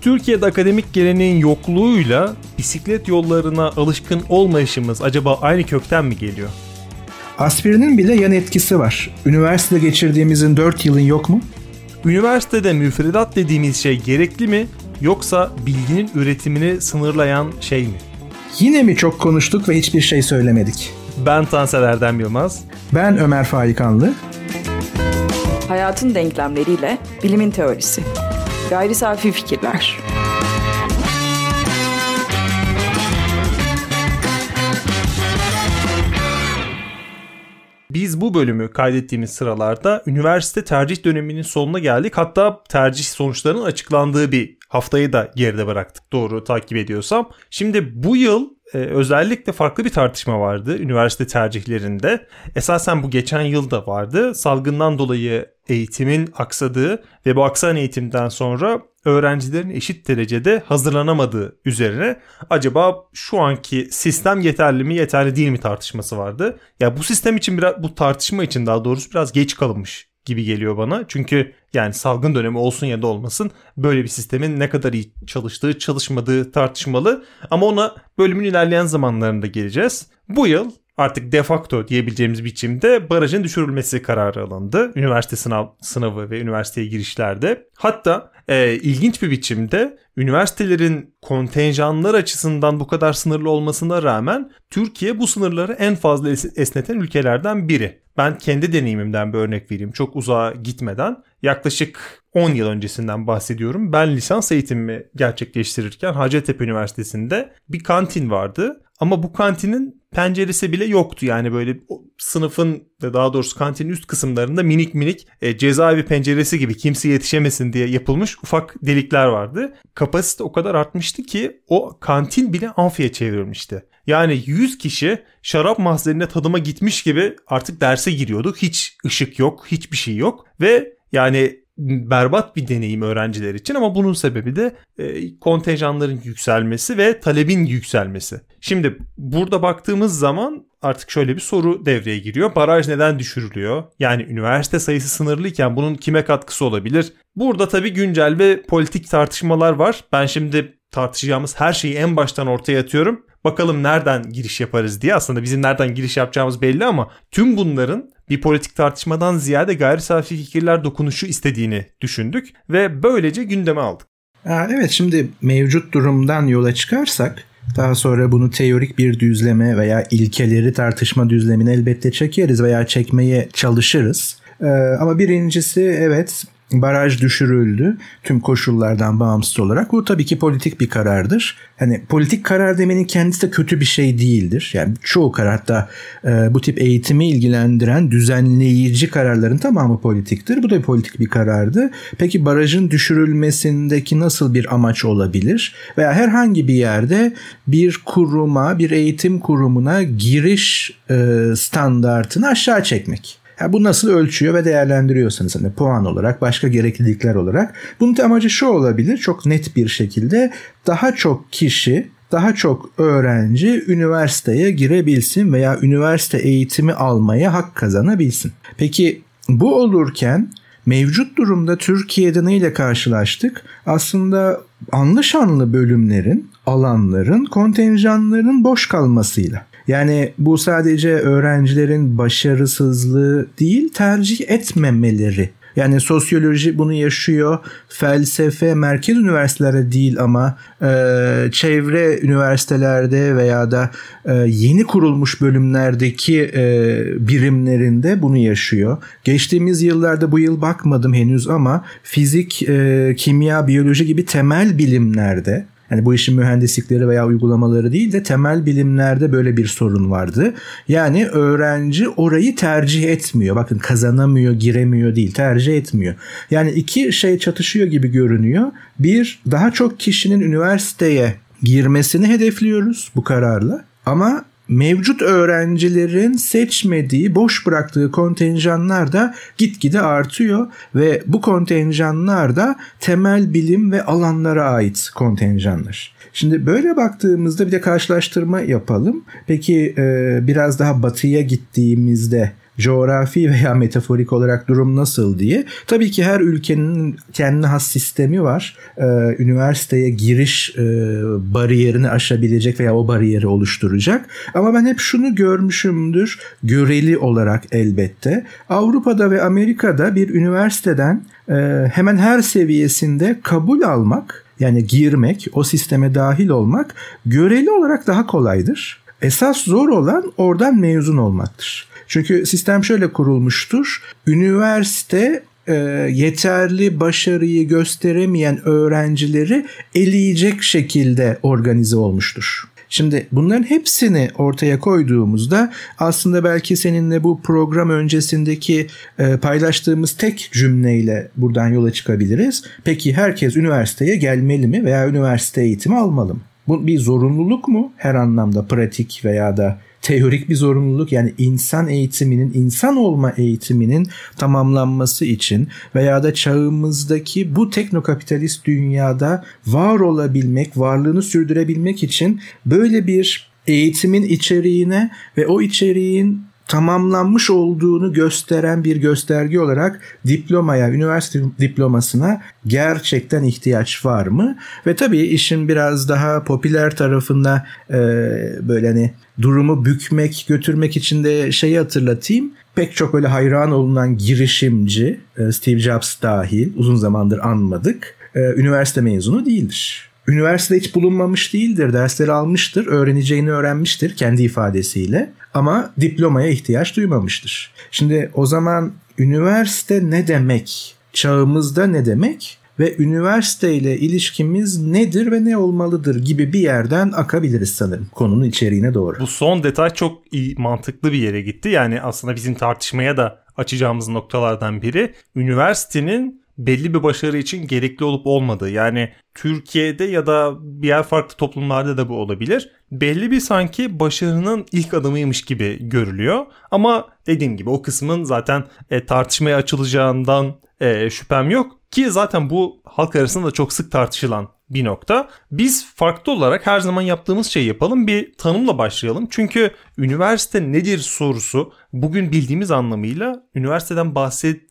Türkiye'de akademik geleneğin yokluğuyla bisiklet yollarına alışkın olmayışımız acaba aynı kökten mi geliyor? Aspirinin bile yan etkisi var. Üniversitede geçirdiğimizin 4 yılın yok mu? Üniversitede müfredat dediğimiz şey gerekli mi yoksa bilginin üretimini sınırlayan şey mi? Yine mi çok konuştuk ve hiçbir şey söylemedik? Ben Tansel Erdem Yılmaz. Ben Ömer Faikanlı. Hayatın denklemleriyle bilimin teorisi. Gayri safi fikirler. Biz bu bölümü kaydettiğimiz sıralarda üniversite tercih döneminin sonuna geldik. Hatta tercih sonuçlarının açıklandığı bir haftayı da geride bıraktık doğru takip ediyorsam. Şimdi bu yıl e, özellikle farklı bir tartışma vardı üniversite tercihlerinde. Esasen bu geçen yılda vardı. Salgından dolayı eğitimin aksadığı ve bu aksan eğitimden sonra öğrencilerin eşit derecede hazırlanamadığı üzerine acaba şu anki sistem yeterli mi yeterli değil mi tartışması vardı. Ya bu sistem için biraz bu tartışma için daha doğrusu biraz geç kalınmış gibi geliyor bana. Çünkü yani salgın dönemi olsun ya da olmasın böyle bir sistemin ne kadar iyi çalıştığı çalışmadığı tartışmalı. Ama ona bölümün ilerleyen zamanlarında geleceğiz. Bu yıl artık de facto diyebileceğimiz biçimde barajın düşürülmesi kararı alındı. Üniversite sınav sınavı ve üniversiteye girişlerde. Hatta e, ilginç bir biçimde üniversitelerin kontenjanlar açısından bu kadar sınırlı olmasına rağmen Türkiye bu sınırları en fazla esneten ülkelerden biri. Ben kendi deneyimimden bir örnek vereyim çok uzağa gitmeden. Yaklaşık 10 yıl öncesinden bahsediyorum. Ben lisans eğitimimi gerçekleştirirken Hacettepe Üniversitesi'nde bir kantin vardı. Ama bu kantinin penceresi bile yoktu. Yani böyle sınıfın ve daha doğrusu kantinin üst kısımlarında minik minik e, cezaevi penceresi gibi kimse yetişemesin diye yapılmış ufak delikler vardı. Kapasite o kadar artmıştı ki o kantin bile amfiye çevrilmişti. Yani 100 kişi şarap mahzenine tadıma gitmiş gibi artık derse giriyorduk. Hiç ışık yok, hiçbir şey yok ve yani berbat bir deneyim öğrenciler için ama bunun sebebi de e, kontenjanların yükselmesi ve talebin yükselmesi. Şimdi burada baktığımız zaman artık şöyle bir soru devreye giriyor. Baraj neden düşürülüyor? Yani üniversite sayısı sınırlıyken bunun kime katkısı olabilir? Burada tabii güncel ve politik tartışmalar var. Ben şimdi tartışacağımız her şeyi en baştan ortaya atıyorum. Bakalım nereden giriş yaparız diye. Aslında bizim nereden giriş yapacağımız belli ama tüm bunların bir politik tartışmadan ziyade gayri safi fikirler dokunuşu istediğini düşündük ve böylece gündeme aldık. evet şimdi mevcut durumdan yola çıkarsak daha sonra bunu teorik bir düzleme veya ilkeleri tartışma düzlemine elbette çekeriz veya çekmeye çalışırız. Ee, ama birincisi evet baraj düşürüldü tüm koşullardan bağımsız olarak. Bu tabii ki politik bir karardır. Hani politik karar demenin kendisi de kötü bir şey değildir. Yani çoğu karar hatta e, bu tip eğitimi ilgilendiren düzenleyici kararların tamamı politiktir. Bu da bir politik bir karardı. Peki barajın düşürülmesindeki nasıl bir amaç olabilir? Veya herhangi bir yerde bir kuruma, bir eğitim kurumuna giriş e, standartını aşağı çekmek. Ya bu nasıl ölçüyor ve değerlendiriyorsanız hani puan olarak başka gereklilikler olarak bunun amacı şu olabilir çok net bir şekilde daha çok kişi daha çok öğrenci üniversiteye girebilsin veya üniversite eğitimi almaya hak kazanabilsin. Peki bu olurken mevcut durumda Türkiye'de neyle karşılaştık? Aslında anlı şanlı bölümlerin, alanların, kontenjanların boş kalmasıyla. Yani bu sadece öğrencilerin başarısızlığı değil tercih etmemeleri. Yani sosyoloji bunu yaşıyor. Felsefe merkez üniversitelerde değil ama e, çevre üniversitelerde veya da e, yeni kurulmuş bölümlerdeki e, birimlerinde bunu yaşıyor. Geçtiğimiz yıllarda bu yıl bakmadım henüz ama fizik, e, kimya, biyoloji gibi temel bilimlerde yani bu işin mühendislikleri veya uygulamaları değil de temel bilimlerde böyle bir sorun vardı. Yani öğrenci orayı tercih etmiyor. Bakın kazanamıyor, giremiyor değil, tercih etmiyor. Yani iki şey çatışıyor gibi görünüyor. Bir, daha çok kişinin üniversiteye girmesini hedefliyoruz bu kararla. Ama mevcut öğrencilerin seçmediği, boş bıraktığı kontenjanlar da gitgide artıyor ve bu kontenjanlar da temel bilim ve alanlara ait kontenjanlar. Şimdi böyle baktığımızda bir de karşılaştırma yapalım. Peki e, biraz daha batıya gittiğimizde coğrafi veya metaforik olarak durum nasıl diye. Tabii ki her ülkenin kendine has sistemi var. Ee, üniversiteye giriş e, bariyerini aşabilecek veya o bariyeri oluşturacak. Ama ben hep şunu görmüşümdür göreli olarak elbette. Avrupa'da ve Amerika'da bir üniversiteden e, hemen her seviyesinde kabul almak yani girmek, o sisteme dahil olmak göreli olarak daha kolaydır. Esas zor olan oradan mezun olmaktır. Çünkü sistem şöyle kurulmuştur. Üniversite e, yeterli başarıyı gösteremeyen öğrencileri eleyecek şekilde organize olmuştur. Şimdi bunların hepsini ortaya koyduğumuzda aslında belki seninle bu program öncesindeki e, paylaştığımız tek cümleyle buradan yola çıkabiliriz. Peki herkes üniversiteye gelmeli mi veya üniversite eğitimi almalı mı? Bu bir zorunluluk mu? Her anlamda pratik veya da teorik bir zorunluluk. Yani insan eğitiminin, insan olma eğitiminin tamamlanması için veya da çağımızdaki bu teknokapitalist dünyada var olabilmek, varlığını sürdürebilmek için böyle bir eğitimin içeriğine ve o içeriğin tamamlanmış olduğunu gösteren bir gösterge olarak diplomaya, üniversite diplomasına gerçekten ihtiyaç var mı? Ve tabii işin biraz daha popüler tarafında e, böyle hani durumu bükmek, götürmek için de şeyi hatırlatayım. Pek çok öyle hayran olunan girişimci, e, Steve Jobs dahil uzun zamandır anmadık, e, üniversite mezunu değildir. Üniversitede hiç bulunmamış değildir, dersleri almıştır, öğreneceğini öğrenmiştir kendi ifadesiyle ama diplomaya ihtiyaç duymamıştır. Şimdi o zaman üniversite ne demek? Çağımızda ne demek? ve üniversite ile ilişkimiz nedir ve ne olmalıdır gibi bir yerden akabiliriz sanırım konunun içeriğine doğru. Bu son detay çok iyi, mantıklı bir yere gitti. Yani aslında bizim tartışmaya da açacağımız noktalardan biri üniversitenin belli bir başarı için gerekli olup olmadığı. Yani Türkiye'de ya da diğer farklı toplumlarda da bu olabilir. Belli bir sanki başarının ilk adımıymış gibi görülüyor. Ama dediğim gibi o kısmın zaten e, tartışmaya açılacağından e, şüphem yok. Ki zaten bu halk arasında da çok sık tartışılan bir nokta. Biz farklı olarak her zaman yaptığımız şeyi yapalım. Bir tanımla başlayalım. Çünkü üniversite nedir sorusu bugün bildiğimiz anlamıyla üniversiteden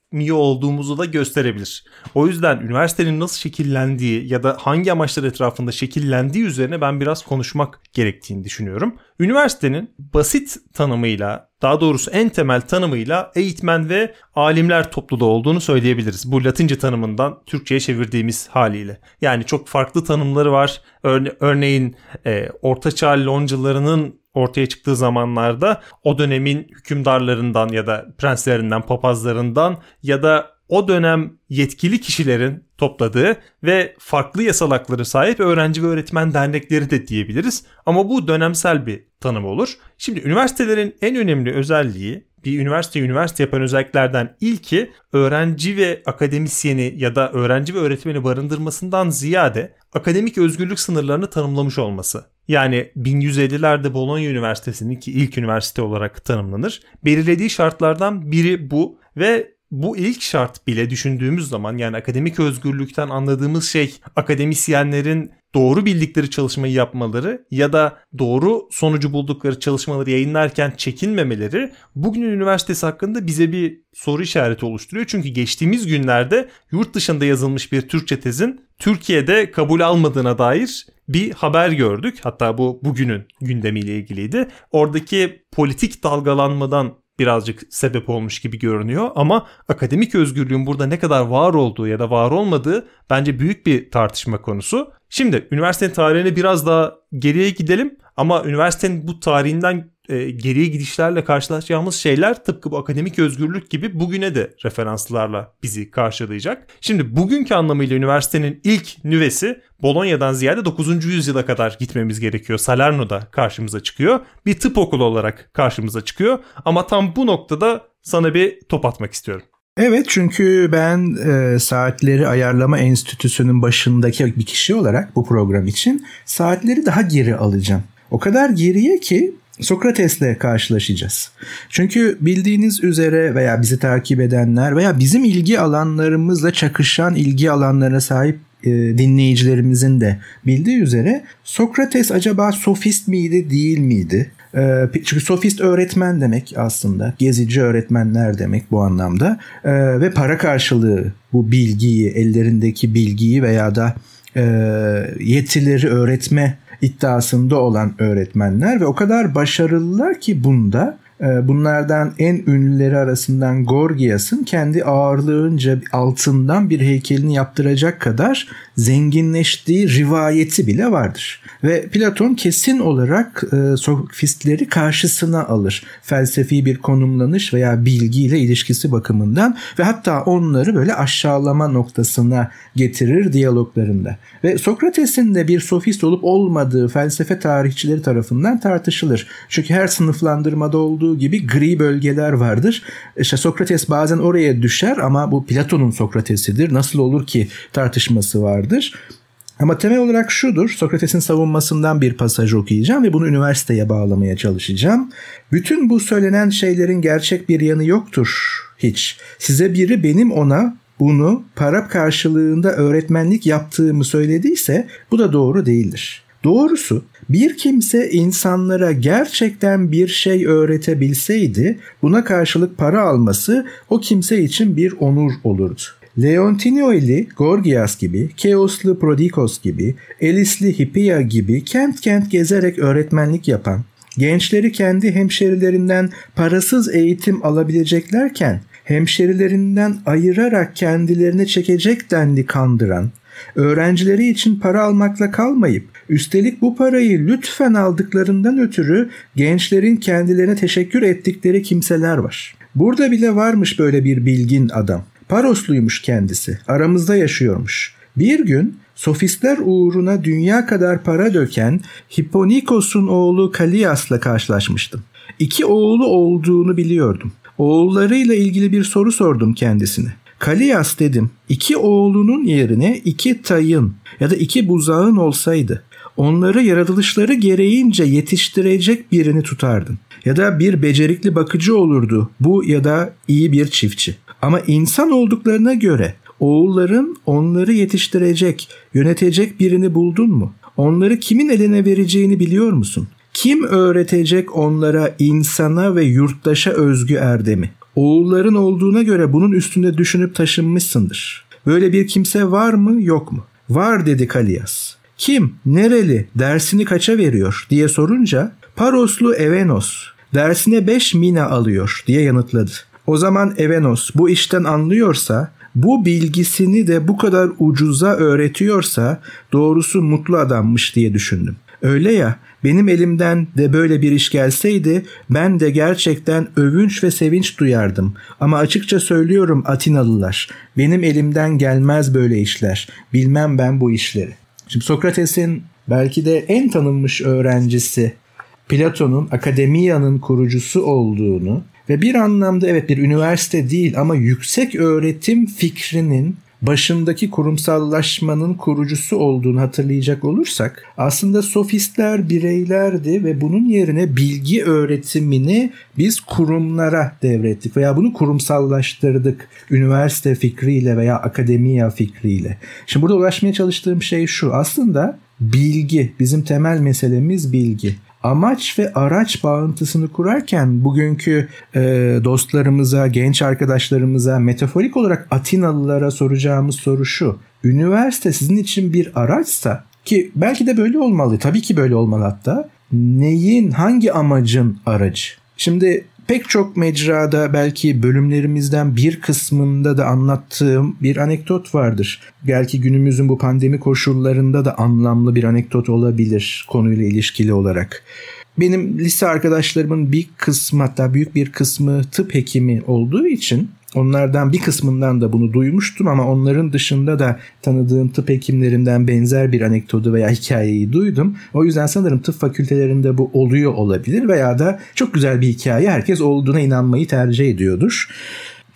bahsetmiyor olduğumuzu da gösterebilir. O yüzden üniversitenin nasıl şekillendiği ya da hangi amaçlar etrafında şekillendiği üzerine ben biraz konuşmak gerektiğini düşünüyorum. Üniversitenin basit tanımıyla daha doğrusu en temel tanımıyla eğitmen ve alimler topluluğu olduğunu söyleyebiliriz. Bu Latince tanımından Türkçe'ye çevirdiğimiz haliyle. Yani çok farklı tanımları var. Örne- örneğin e, Ortaçağ loncalarının ortaya çıktığı zamanlarda o dönemin hükümdarlarından ya da prenslerinden, papazlarından ya da o dönem yetkili kişilerin topladığı ve farklı yasal hakları sahip öğrenci ve öğretmen dernekleri de diyebiliriz. Ama bu dönemsel bir tanım olur. Şimdi üniversitelerin en önemli özelliği bir üniversite üniversite yapan özelliklerden ilki öğrenci ve akademisyeni ya da öğrenci ve öğretmeni barındırmasından ziyade akademik özgürlük sınırlarını tanımlamış olması. Yani 1150'lerde Bologna Üniversitesi'nin ki ilk üniversite olarak tanımlanır. Belirlediği şartlardan biri bu ve bu ilk şart bile düşündüğümüz zaman yani akademik özgürlükten anladığımız şey akademisyenlerin doğru bildikleri çalışmayı yapmaları ya da doğru sonucu buldukları çalışmaları yayınlarken çekinmemeleri bugün üniversitesi hakkında bize bir soru işareti oluşturuyor. Çünkü geçtiğimiz günlerde yurt dışında yazılmış bir Türkçe tezin Türkiye'de kabul almadığına dair bir haber gördük. Hatta bu bugünün gündemiyle ilgiliydi. Oradaki politik dalgalanmadan birazcık sebep olmuş gibi görünüyor ama akademik özgürlüğün burada ne kadar var olduğu ya da var olmadığı bence büyük bir tartışma konusu. Şimdi üniversitenin tarihine biraz daha geriye gidelim ama üniversitenin bu tarihinden e, geriye gidişlerle karşılaşacağımız şeyler tıpkı bu akademik özgürlük gibi bugüne de referanslarla bizi karşılayacak. Şimdi bugünkü anlamıyla üniversitenin ilk nüvesi Bolonya'dan ziyade 9. yüzyıla kadar gitmemiz gerekiyor. Salerno'da karşımıza çıkıyor. Bir tıp okulu olarak karşımıza çıkıyor. Ama tam bu noktada sana bir top atmak istiyorum. Evet çünkü ben e, saatleri ayarlama enstitüsünün başındaki bir kişi olarak bu program için saatleri daha geri alacağım. O kadar geriye ki Sokrates'le karşılaşacağız. Çünkü bildiğiniz üzere veya bizi takip edenler veya bizim ilgi alanlarımızla çakışan ilgi alanlarına sahip e, dinleyicilerimizin de bildiği üzere Sokrates acaba sofist miydi değil miydi? Ee, çünkü sofist öğretmen demek aslında. Gezici öğretmenler demek bu anlamda. Ee, ve para karşılığı bu bilgiyi, ellerindeki bilgiyi veya da e, yetileri öğretme iddiasında olan öğretmenler ve o kadar başarılılar ki bunda bunlardan en ünlüleri arasından Gorgias'ın kendi ağırlığınca altından bir heykelini yaptıracak kadar zenginleştiği rivayeti bile vardır. Ve Platon kesin olarak e, sofistleri karşısına alır. Felsefi bir konumlanış veya bilgiyle ilişkisi bakımından ve hatta onları böyle aşağılama noktasına getirir diyaloglarında. Ve Sokrates'in de bir sofist olup olmadığı felsefe tarihçileri tarafından tartışılır. Çünkü her sınıflandırmada olduğu gibi gri bölgeler vardır. İşte Sokrates bazen oraya düşer ama bu Platon'un Sokrates'idir. Nasıl olur ki tartışması vardır. Ama temel olarak şudur. Sokrates'in savunmasından bir pasaj okuyacağım ve bunu üniversiteye bağlamaya çalışacağım. Bütün bu söylenen şeylerin gerçek bir yanı yoktur hiç. Size biri benim ona bunu para karşılığında öğretmenlik yaptığımı söylediyse bu da doğru değildir. Doğrusu bir kimse insanlara gerçekten bir şey öğretebilseydi buna karşılık para alması o kimse için bir onur olurdu. Leontinio'li Gorgias gibi, Keoslu Prodikos gibi, Elisli Hippia gibi kent kent gezerek öğretmenlik yapan, gençleri kendi hemşerilerinden parasız eğitim alabileceklerken hemşerilerinden ayırarak kendilerine çekecek denli kandıran, öğrencileri için para almakla kalmayıp üstelik bu parayı lütfen aldıklarından ötürü gençlerin kendilerine teşekkür ettikleri kimseler var. Burada bile varmış böyle bir bilgin adam. Parosluymuş kendisi. Aramızda yaşıyormuş. Bir gün sofistler uğruna dünya kadar para döken Hipponikos'un oğlu Kalias'la karşılaşmıştım. İki oğlu olduğunu biliyordum. Oğullarıyla ilgili bir soru sordum kendisine. Kalias dedim. İki oğlunun yerine iki tayın ya da iki buzağın olsaydı onları yaratılışları gereğince yetiştirecek birini tutardın. Ya da bir becerikli bakıcı olurdu bu ya da iyi bir çiftçi. Ama insan olduklarına göre oğulların onları yetiştirecek, yönetecek birini buldun mu? Onları kimin eline vereceğini biliyor musun? Kim öğretecek onlara insana ve yurttaşa özgü erdemi? Oğulların olduğuna göre bunun üstünde düşünüp taşınmışsındır. Böyle bir kimse var mı yok mu? Var dedi Kalias. Kim, nereli, dersini kaça veriyor diye sorunca Paroslu Evenos dersine 5 mina alıyor diye yanıtladı. O zaman Evenos bu işten anlıyorsa bu bilgisini de bu kadar ucuza öğretiyorsa doğrusu mutlu adammış diye düşündüm. Öyle ya benim elimden de böyle bir iş gelseydi ben de gerçekten övünç ve sevinç duyardım. Ama açıkça söylüyorum Atinalılar benim elimden gelmez böyle işler. Bilmem ben bu işleri. Şimdi Sokrates'in belki de en tanınmış öğrencisi Platon'un akademiyanın kurucusu olduğunu ve bir anlamda evet bir üniversite değil ama yüksek öğretim fikrinin başındaki kurumsallaşmanın kurucusu olduğunu hatırlayacak olursak aslında sofistler bireylerdi ve bunun yerine bilgi öğretimini biz kurumlara devrettik veya bunu kurumsallaştırdık üniversite fikriyle veya akademiya fikriyle. Şimdi burada ulaşmaya çalıştığım şey şu aslında bilgi bizim temel meselemiz bilgi amaç ve araç bağıntısını kurarken bugünkü e, dostlarımıza, genç arkadaşlarımıza, metaforik olarak Atinalılara soracağımız soru şu. Üniversite sizin için bir araçsa ki belki de böyle olmalı, tabii ki böyle olmalı hatta. Neyin, hangi amacın aracı? Şimdi pek çok mecrada belki bölümlerimizden bir kısmında da anlattığım bir anekdot vardır. Belki günümüzün bu pandemi koşullarında da anlamlı bir anekdot olabilir konuyla ilişkili olarak. Benim lise arkadaşlarımın bir kısmı hatta büyük bir kısmı tıp hekimi olduğu için Onlardan bir kısmından da bunu duymuştum ama onların dışında da tanıdığım tıp hekimlerinden benzer bir anekdotu veya hikayeyi duydum. O yüzden sanırım tıp fakültelerinde bu oluyor olabilir veya da çok güzel bir hikaye herkes olduğuna inanmayı tercih ediyordur.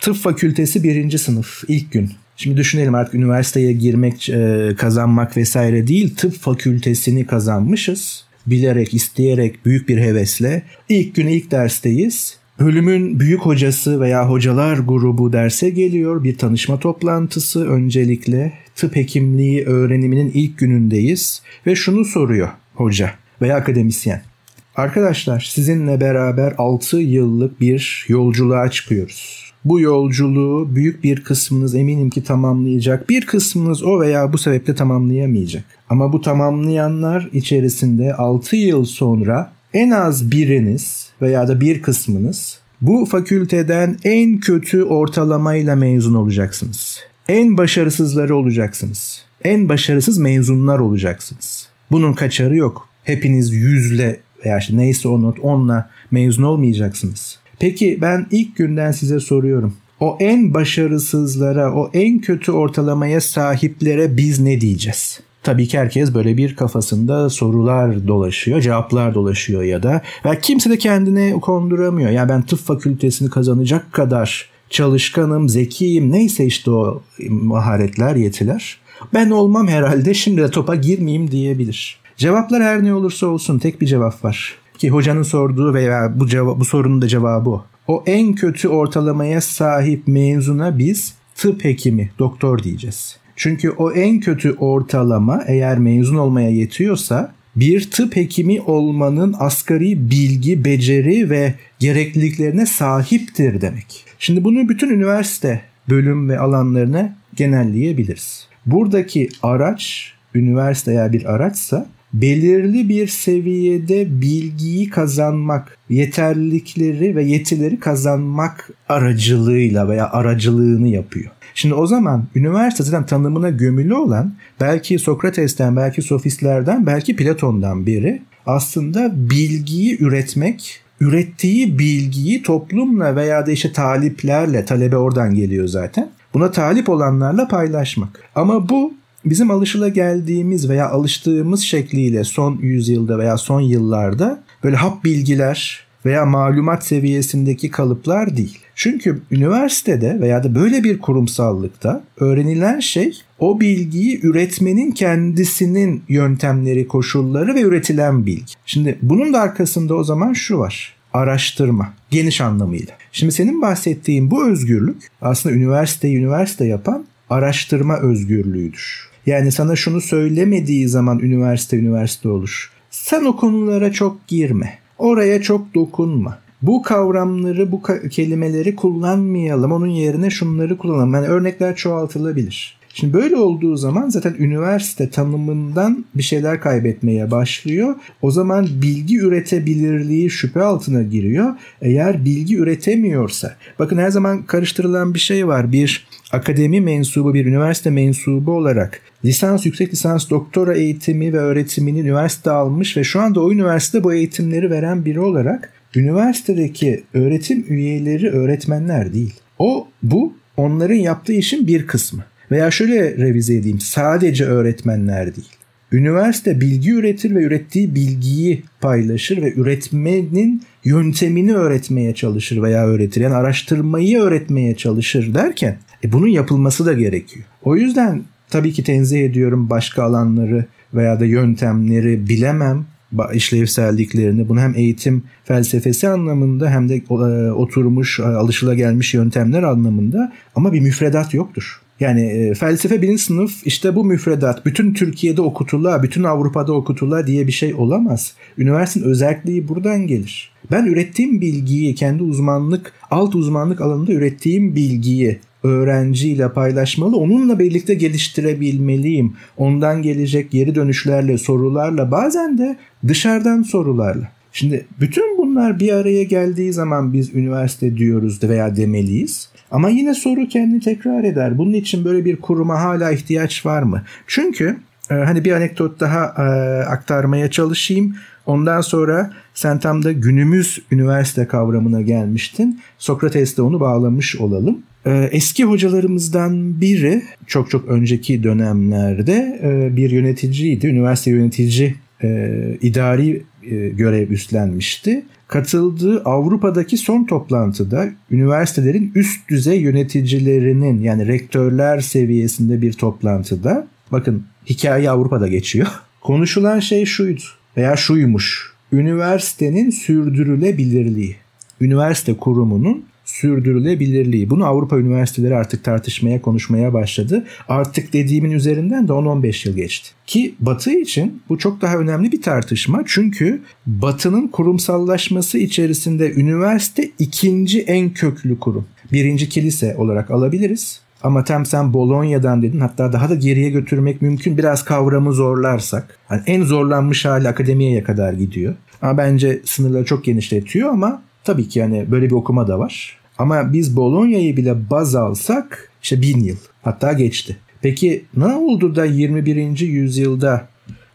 Tıp fakültesi birinci sınıf ilk gün Şimdi düşünelim artık üniversiteye girmek, e, kazanmak vesaire değil tıp fakültesini kazanmışız. Bilerek, isteyerek, büyük bir hevesle. İlk gün ilk dersteyiz. Bölümün büyük hocası veya hocalar grubu derse geliyor. Bir tanışma toplantısı öncelikle tıp hekimliği öğreniminin ilk günündeyiz ve şunu soruyor hoca veya akademisyen. Arkadaşlar sizinle beraber 6 yıllık bir yolculuğa çıkıyoruz. Bu yolculuğu büyük bir kısmınız eminim ki tamamlayacak. Bir kısmınız o veya bu sebeple tamamlayamayacak. Ama bu tamamlayanlar içerisinde 6 yıl sonra en az biriniz veya da bir kısmınız bu fakülteden en kötü ortalamayla mezun olacaksınız. En başarısızları olacaksınız. En başarısız mezunlar olacaksınız. Bunun kaçarı yok. Hepiniz yüzle veya işte neyse o not onla mezun olmayacaksınız. Peki ben ilk günden size soruyorum. O en başarısızlara, o en kötü ortalamaya sahiplere biz ne diyeceğiz? Tabii ki herkes böyle bir kafasında sorular dolaşıyor, cevaplar dolaşıyor ya da ve kimse de kendine konduramıyor. Ya yani ben tıp fakültesini kazanacak kadar çalışkanım, zekiyim neyse işte o maharetler, yetiler. Ben olmam herhalde şimdi de topa girmeyeyim diyebilir. Cevaplar her ne olursa olsun tek bir cevap var. Ki hocanın sorduğu veya bu, cevap, bu sorunun da cevabı o. O en kötü ortalamaya sahip mezuna biz tıp hekimi, doktor diyeceğiz. Çünkü o en kötü ortalama eğer mezun olmaya yetiyorsa bir tıp hekimi olmanın asgari bilgi, beceri ve gerekliliklerine sahiptir demek. Şimdi bunu bütün üniversite bölüm ve alanlarına genelleyebiliriz. Buradaki araç üniversite eğer bir araçsa belirli bir seviyede bilgiyi kazanmak, yeterlilikleri ve yetileri kazanmak aracılığıyla veya aracılığını yapıyor. Şimdi o zaman üniversite zaten tanımına gömülü olan belki Sokrates'ten, belki sofistlerden, belki Platon'dan biri aslında bilgiyi üretmek, ürettiği bilgiyi toplumla veya da işte taliplerle, talebe oradan geliyor zaten. Buna talip olanlarla paylaşmak. Ama bu bizim alışıla geldiğimiz veya alıştığımız şekliyle son yüzyılda veya son yıllarda böyle hap bilgiler veya malumat seviyesindeki kalıplar değil. Çünkü üniversitede veya da böyle bir kurumsallıkta öğrenilen şey o bilgiyi üretmenin kendisinin yöntemleri, koşulları ve üretilen bilgi. Şimdi bunun da arkasında o zaman şu var. Araştırma geniş anlamıyla. Şimdi senin bahsettiğin bu özgürlük aslında üniversiteyi üniversite yapan araştırma özgürlüğüdür. Yani sana şunu söylemediği zaman üniversite üniversite olur. Sen o konulara çok girme. Oraya çok dokunma. Bu kavramları, bu kelimeleri kullanmayalım. Onun yerine şunları kullanalım. Yani örnekler çoğaltılabilir. Şimdi böyle olduğu zaman zaten üniversite tanımından bir şeyler kaybetmeye başlıyor. O zaman bilgi üretebilirliği şüphe altına giriyor. Eğer bilgi üretemiyorsa, bakın her zaman karıştırılan bir şey var. Bir akademi mensubu, bir üniversite mensubu olarak lisans, yüksek lisans, doktora eğitimi ve öğretimini üniversite almış ve şu anda o üniversite bu eğitimleri veren biri olarak üniversitedeki öğretim üyeleri öğretmenler değil. O bu onların yaptığı işin bir kısmı. Veya şöyle revize edeyim. Sadece öğretmenler değil. Üniversite bilgi üretir ve ürettiği bilgiyi paylaşır ve üretmenin yöntemini öğretmeye çalışır veya öğretir. Yani araştırmayı öğretmeye çalışır derken e, bunun yapılması da gerekiyor. O yüzden tabii ki tenzih ediyorum başka alanları veya da yöntemleri bilemem işlevselliklerini bunu hem eğitim felsefesi anlamında hem de e, oturmuş alışılagelmiş yöntemler anlamında ama bir müfredat yoktur. Yani e, felsefe birinci sınıf işte bu müfredat bütün Türkiye'de okutula, bütün Avrupa'da okutula diye bir şey olamaz. Üniversitenin özelliği buradan gelir. Ben ürettiğim bilgiyi kendi uzmanlık, alt uzmanlık alanında ürettiğim bilgiyi öğrenciyle paylaşmalı. Onunla birlikte geliştirebilmeliyim. Ondan gelecek geri dönüşlerle, sorularla, bazen de dışarıdan sorularla. Şimdi bütün bunlar bir araya geldiği zaman biz üniversite diyoruz veya demeliyiz. Ama yine soru kendini tekrar eder. Bunun için böyle bir kuruma hala ihtiyaç var mı? Çünkü e, hani bir anekdot daha e, aktarmaya çalışayım. Ondan sonra sen tam da günümüz üniversite kavramına gelmiştin. Sokrates'te onu bağlamış olalım. E, eski hocalarımızdan biri çok çok önceki dönemlerde bir yöneticiydi. Üniversite yönetici idari görev üstlenmişti. Katıldığı Avrupa'daki son toplantıda üniversitelerin üst düzey yöneticilerinin yani rektörler seviyesinde bir toplantıda bakın hikaye Avrupa'da geçiyor. Konuşulan şey şuydu veya şuymuş. Üniversitenin sürdürülebilirliği. Üniversite kurumunun sürdürülebilirliği. Bunu Avrupa üniversiteleri artık tartışmaya, konuşmaya başladı. Artık dediğimin üzerinden de 10-15 yıl geçti. Ki Batı için bu çok daha önemli bir tartışma. Çünkü Batı'nın kurumsallaşması içerisinde üniversite ikinci en köklü kurum. Birinci kilise olarak alabiliriz. Ama tam sen Bolonya'dan dedin hatta daha da geriye götürmek mümkün biraz kavramı zorlarsak. Yani en zorlanmış hali akademiyeye kadar gidiyor. Ama bence sınırları çok genişletiyor ama tabii ki yani böyle bir okuma da var. Ama biz Bolonya'yı bile baz alsak işte bin yıl hatta geçti. Peki ne oldu da 21. yüzyılda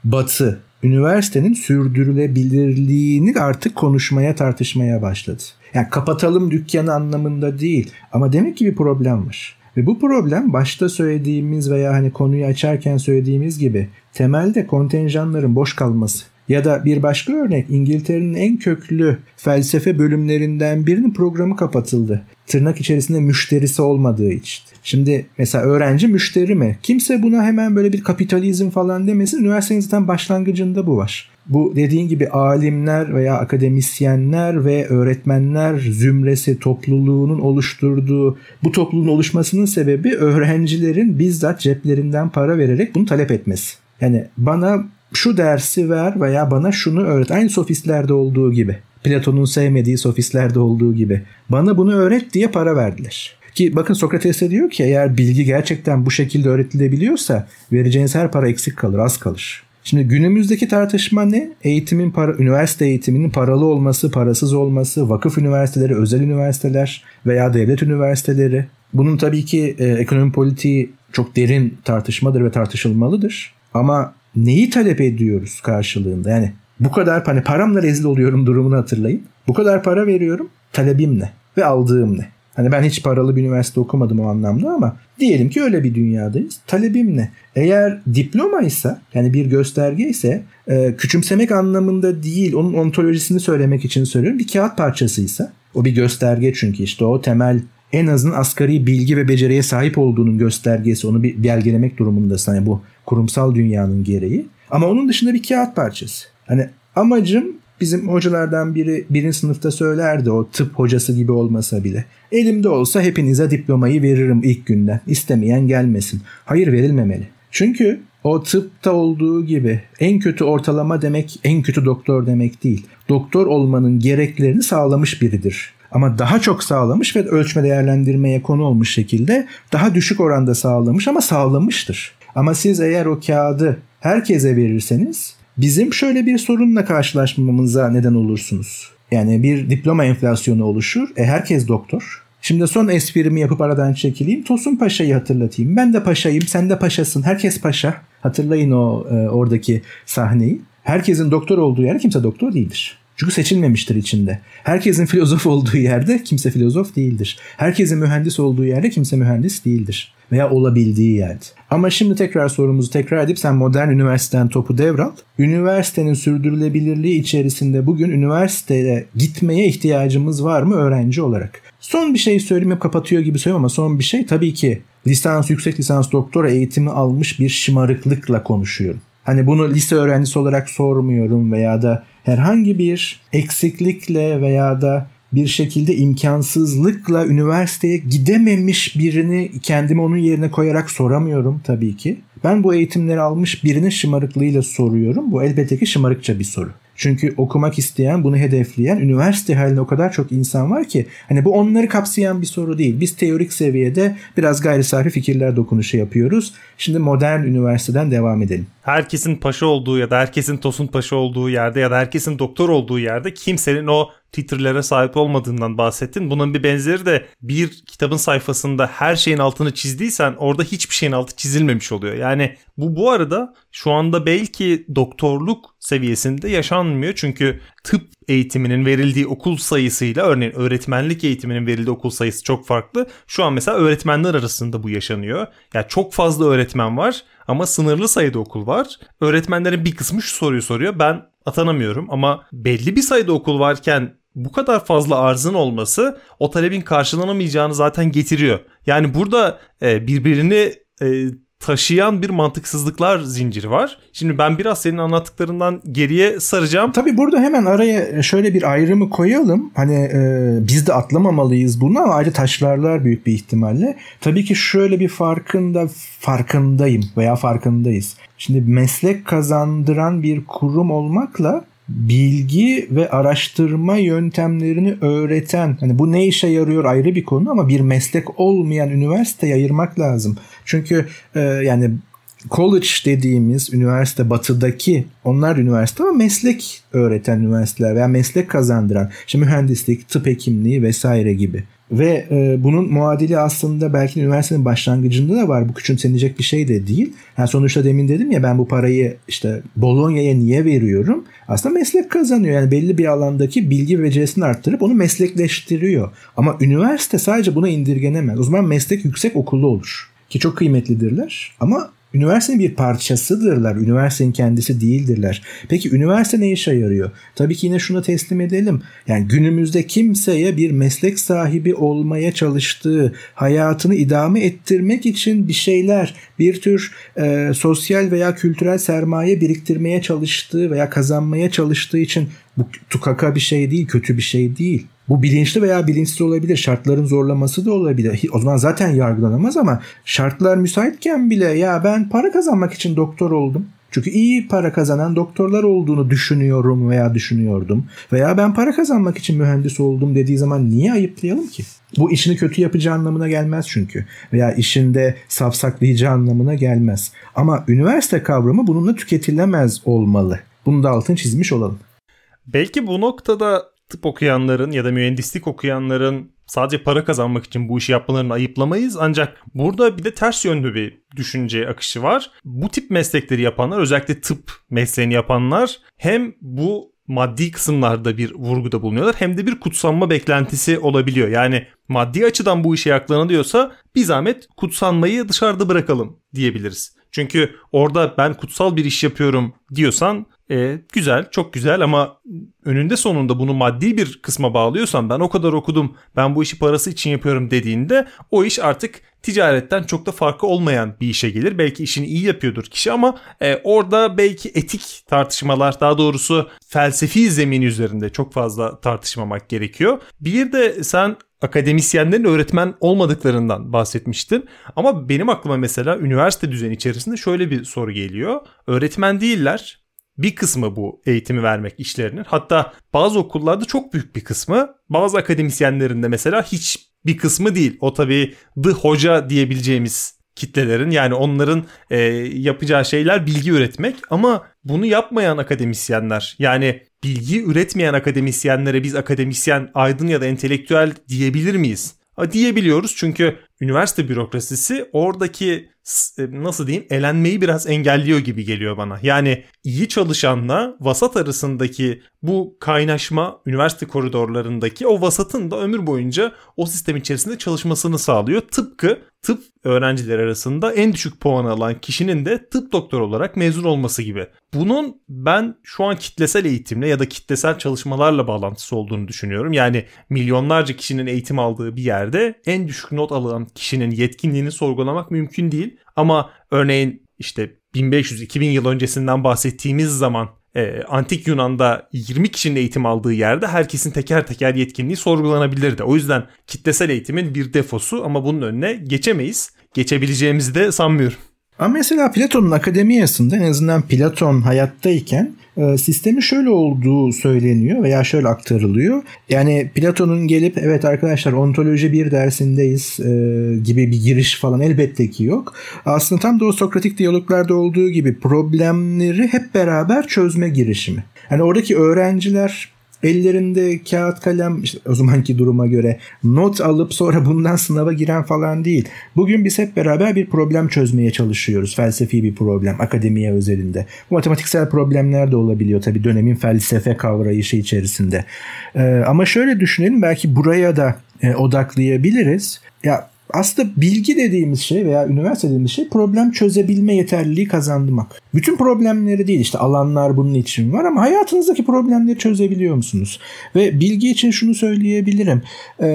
Batı üniversitenin sürdürülebilirliğini artık konuşmaya tartışmaya başladı. Yani kapatalım dükkanı anlamında değil ama demek ki bir problem var. Ve bu problem başta söylediğimiz veya hani konuyu açarken söylediğimiz gibi temelde kontenjanların boş kalması. Ya da bir başka örnek İngiltere'nin en köklü felsefe bölümlerinden birinin programı kapatıldı. Tırnak içerisinde müşterisi olmadığı için. Şimdi mesela öğrenci müşteri mi? Kimse buna hemen böyle bir kapitalizm falan demesin. Üniversitenin zaten başlangıcında bu var. Bu dediğin gibi alimler veya akademisyenler ve öğretmenler zümresi topluluğunun oluşturduğu bu topluluğun oluşmasının sebebi öğrencilerin bizzat ceplerinden para vererek bunu talep etmesi. Yani bana şu dersi ver veya bana şunu öğret. Aynı sofistlerde olduğu gibi. Platon'un sevmediği sofistlerde olduğu gibi. Bana bunu öğret diye para verdiler. Ki bakın Sokrates diyor ki eğer bilgi gerçekten bu şekilde öğretilebiliyorsa vereceğiniz her para eksik kalır, az kalır. Şimdi günümüzdeki tartışma ne? Eğitimin para, üniversite eğitiminin paralı olması, parasız olması, vakıf üniversiteleri, özel üniversiteler veya devlet üniversiteleri. Bunun tabii ki e, ekonomi politiği çok derin tartışmadır ve tartışılmalıdır. Ama neyi talep ediyoruz karşılığında? Yani bu kadar hani paramla rezil oluyorum durumunu hatırlayın. Bu kadar para veriyorum. Talebim ne? Ve aldığım ne? Hani ben hiç paralı bir üniversite okumadım o anlamda ama diyelim ki öyle bir dünyadayız. Talebim ne? Eğer diploma ise yani bir gösterge ise e, küçümsemek anlamında değil onun ontolojisini söylemek için söylüyorum. Bir kağıt parçasıysa o bir gösterge çünkü işte o temel en azından asgari bilgi ve beceriye sahip olduğunun göstergesi onu bir belgelemek durumundasın. Yani bu kurumsal dünyanın gereği. Ama onun dışında bir kağıt parçası. Hani amacım bizim hocalardan biri birinci sınıfta söylerdi o tıp hocası gibi olmasa bile. Elimde olsa hepinize diplomayı veririm ilk günden. İstemeyen gelmesin. Hayır verilmemeli. Çünkü o tıpta olduğu gibi en kötü ortalama demek en kötü doktor demek değil. Doktor olmanın gereklerini sağlamış biridir. Ama daha çok sağlamış ve ölçme değerlendirmeye konu olmuş şekilde daha düşük oranda sağlamış ama sağlamıştır. Ama siz eğer o kağıdı herkese verirseniz bizim şöyle bir sorunla karşılaşmamıza neden olursunuz. Yani bir diploma enflasyonu oluşur. E herkes doktor. Şimdi son esprimi yapıp aradan çekileyim. Tosun Paşa'yı hatırlatayım. Ben de paşayım, sen de paşasın. Herkes paşa. Hatırlayın o e, oradaki sahneyi. Herkesin doktor olduğu yer kimse doktor değildir. Çünkü seçilmemiştir içinde. Herkesin filozof olduğu yerde kimse filozof değildir. Herkesin mühendis olduğu yerde kimse mühendis değildir. Veya olabildiği yerde. Ama şimdi tekrar sorumuzu tekrar edip sen modern üniversiteden topu devral. Üniversitenin sürdürülebilirliği içerisinde bugün üniversiteye gitmeye ihtiyacımız var mı öğrenci olarak? Son bir şey söyleyeyim hep kapatıyor gibi söylüyorum ama son bir şey tabii ki lisans, yüksek lisans, doktora eğitimi almış bir şımarıklıkla konuşuyorum. Hani bunu lise öğrencisi olarak sormuyorum veya da herhangi bir eksiklikle veya da bir şekilde imkansızlıkla üniversiteye gidememiş birini kendimi onun yerine koyarak soramıyorum tabii ki. Ben bu eğitimleri almış birinin şımarıklığıyla soruyorum. Bu elbette ki şımarıkça bir soru. Çünkü okumak isteyen, bunu hedefleyen, üniversite halinde o kadar çok insan var ki hani bu onları kapsayan bir soru değil. Biz teorik seviyede biraz gayri safi fikirler dokunuşu yapıyoruz. Şimdi modern üniversiteden devam edelim. Herkesin paşa olduğu ya da herkesin tosun paşa olduğu yerde ya da herkesin doktor olduğu yerde kimsenin o titrelere sahip olmadığından bahsettin. Bunun bir benzeri de bir kitabın sayfasında her şeyin altını çizdiysen orada hiçbir şeyin altı çizilmemiş oluyor. Yani bu bu arada şu anda belki doktorluk seviyesinde yaşanmıyor. Çünkü tıp eğitiminin verildiği okul sayısıyla örneğin öğretmenlik eğitiminin verildiği okul sayısı çok farklı. Şu an mesela öğretmenler arasında bu yaşanıyor. Yani çok fazla öğretmen var ama sınırlı sayıda okul var. Öğretmenlerin bir kısmı şu soruyu soruyor. Ben atanamıyorum ama belli bir sayıda okul varken bu kadar fazla arzın olması o talebin karşılanamayacağını zaten getiriyor. Yani burada e, birbirini e, taşıyan bir mantıksızlıklar zinciri var. Şimdi ben biraz senin anlattıklarından geriye saracağım. Tabii burada hemen araya şöyle bir ayrımı koyalım. Hani e, biz de atlamamalıyız bunu ama ayrı taşlarlar büyük bir ihtimalle. Tabii ki şöyle bir farkında farkındayım veya farkındayız. Şimdi meslek kazandıran bir kurum olmakla bilgi ve araştırma yöntemlerini öğreten hani bu ne işe yarıyor ayrı bir konu ama bir meslek olmayan üniversiteye ayırmak lazım. Çünkü e, yani college dediğimiz üniversite batıdaki onlar üniversite ama meslek öğreten üniversiteler veya meslek kazandıran işte mühendislik, tıp hekimliği vesaire gibi. Ve e, bunun muadili aslında belki üniversitenin başlangıcında da var. Bu küçümsenecek bir şey de değil. Yani sonuçta demin dedim ya ben bu parayı işte Bolonya'ya niye veriyorum? Aslında meslek kazanıyor. Yani belli bir alandaki bilgi becerisini arttırıp onu meslekleştiriyor. Ama üniversite sadece buna indirgenemez. O zaman meslek yüksek okulu olur. Ki çok kıymetlidirler. Ama Üniversitenin bir parçasıdırlar. Üniversitenin kendisi değildirler. Peki üniversite ne işe yarıyor? Tabii ki yine şunu teslim edelim. Yani günümüzde kimseye bir meslek sahibi olmaya çalıştığı, hayatını idame ettirmek için bir şeyler, bir tür e, sosyal veya kültürel sermaye biriktirmeye çalıştığı veya kazanmaya çalıştığı için bu tukaka bir şey değil, kötü bir şey değil. Bu bilinçli veya bilinçsiz olabilir. Şartların zorlaması da olabilir. O zaman zaten yargılanamaz ama şartlar müsaitken bile ya ben para kazanmak için doktor oldum. Çünkü iyi para kazanan doktorlar olduğunu düşünüyorum veya düşünüyordum. Veya ben para kazanmak için mühendis oldum dediği zaman niye ayıplayalım ki? Bu işini kötü yapacağı anlamına gelmez çünkü. Veya işinde safsaklayacağı anlamına gelmez. Ama üniversite kavramı bununla tüketilemez olmalı. Bunu da altın çizmiş olalım. Belki bu noktada tıp okuyanların ya da mühendislik okuyanların sadece para kazanmak için bu işi yapmalarını ayıplamayız. Ancak burada bir de ters yönlü bir düşünce akışı var. Bu tip meslekleri yapanlar özellikle tıp mesleğini yapanlar hem bu maddi kısımlarda bir vurguda bulunuyorlar hem de bir kutsanma beklentisi olabiliyor. Yani maddi açıdan bu işe yaklanılıyorsa bir zahmet kutsanmayı dışarıda bırakalım diyebiliriz. Çünkü orada ben kutsal bir iş yapıyorum diyorsan e, güzel, çok güzel ama önünde sonunda bunu maddi bir kısma bağlıyorsan ben o kadar okudum, ben bu işi parası için yapıyorum dediğinde o iş artık ticaretten çok da farkı olmayan bir işe gelir. Belki işini iyi yapıyordur kişi ama e, orada belki etik tartışmalar daha doğrusu felsefi zemin üzerinde çok fazla tartışmamak gerekiyor. Bir de sen akademisyenlerin öğretmen olmadıklarından bahsetmiştin. Ama benim aklıma mesela üniversite düzeni içerisinde şöyle bir soru geliyor. Öğretmen değiller bir kısmı bu eğitimi vermek işlerinin. Hatta bazı okullarda çok büyük bir kısmı, bazı akademisyenlerin de mesela hiç bir kısmı değil. O tabii the hoca diyebileceğimiz kitlelerin yani onların e, yapacağı şeyler bilgi üretmek ama bunu yapmayan akademisyenler yani bilgi üretmeyen akademisyenlere biz akademisyen, aydın ya da entelektüel diyebilir miyiz? Diyebiliyoruz çünkü üniversite bürokrasisi oradaki e, nasıl diyeyim elenmeyi biraz engelliyor gibi geliyor bana. Yani iyi çalışanla vasat arasındaki bu kaynaşma üniversite koridorlarındaki o vasatın da ömür boyunca o sistem içerisinde çalışmasını sağlıyor. Tıpkı tıp öğrenciler arasında en düşük puan alan kişinin de tıp doktor olarak mezun olması gibi. Bunun ben şu an kitlesel eğitimle ya da kitlesel çalışmalarla bağlantısı olduğunu düşünüyorum. Yani milyonlarca kişinin eğitim aldığı bir yerde en düşük not alan kişinin yetkinliğini sorgulamak mümkün değil. Ama örneğin işte 1500-2000 yıl öncesinden bahsettiğimiz zaman e, antik Yunan'da 20 kişinin eğitim aldığı yerde herkesin teker teker yetkinliği sorgulanabilirdi. O yüzden kitlesel eğitimin bir defosu ama bunun önüne geçemeyiz. Geçebileceğimizi de sanmıyorum. Ama mesela Platon'un akademiyasında en azından Platon hayattayken e, sistemi şöyle olduğu söyleniyor veya şöyle aktarılıyor. Yani Platon'un gelip evet arkadaşlar ontoloji bir dersindeyiz e, gibi bir giriş falan elbette ki yok. Aslında tam da o Sokratik diyaloglarda olduğu gibi problemleri hep beraber çözme girişimi. Yani oradaki öğrenciler ellerinde kağıt kalem işte o zamanki duruma göre not alıp sonra bundan sınava giren falan değil. Bugün biz hep beraber bir problem çözmeye çalışıyoruz. Felsefi bir problem akademiye özelinde. Bu matematiksel problemler de olabiliyor tabii dönemin felsefe kavrayışı içerisinde. Ee, ama şöyle düşünelim belki buraya da e, odaklayabiliriz. Ya aslında bilgi dediğimiz şey veya üniversite dediğimiz şey problem çözebilme yeterliliği kazandırmak. Bütün problemleri değil işte alanlar bunun için var ama hayatınızdaki problemleri çözebiliyor musunuz? Ve bilgi için şunu söyleyebilirim. Ee,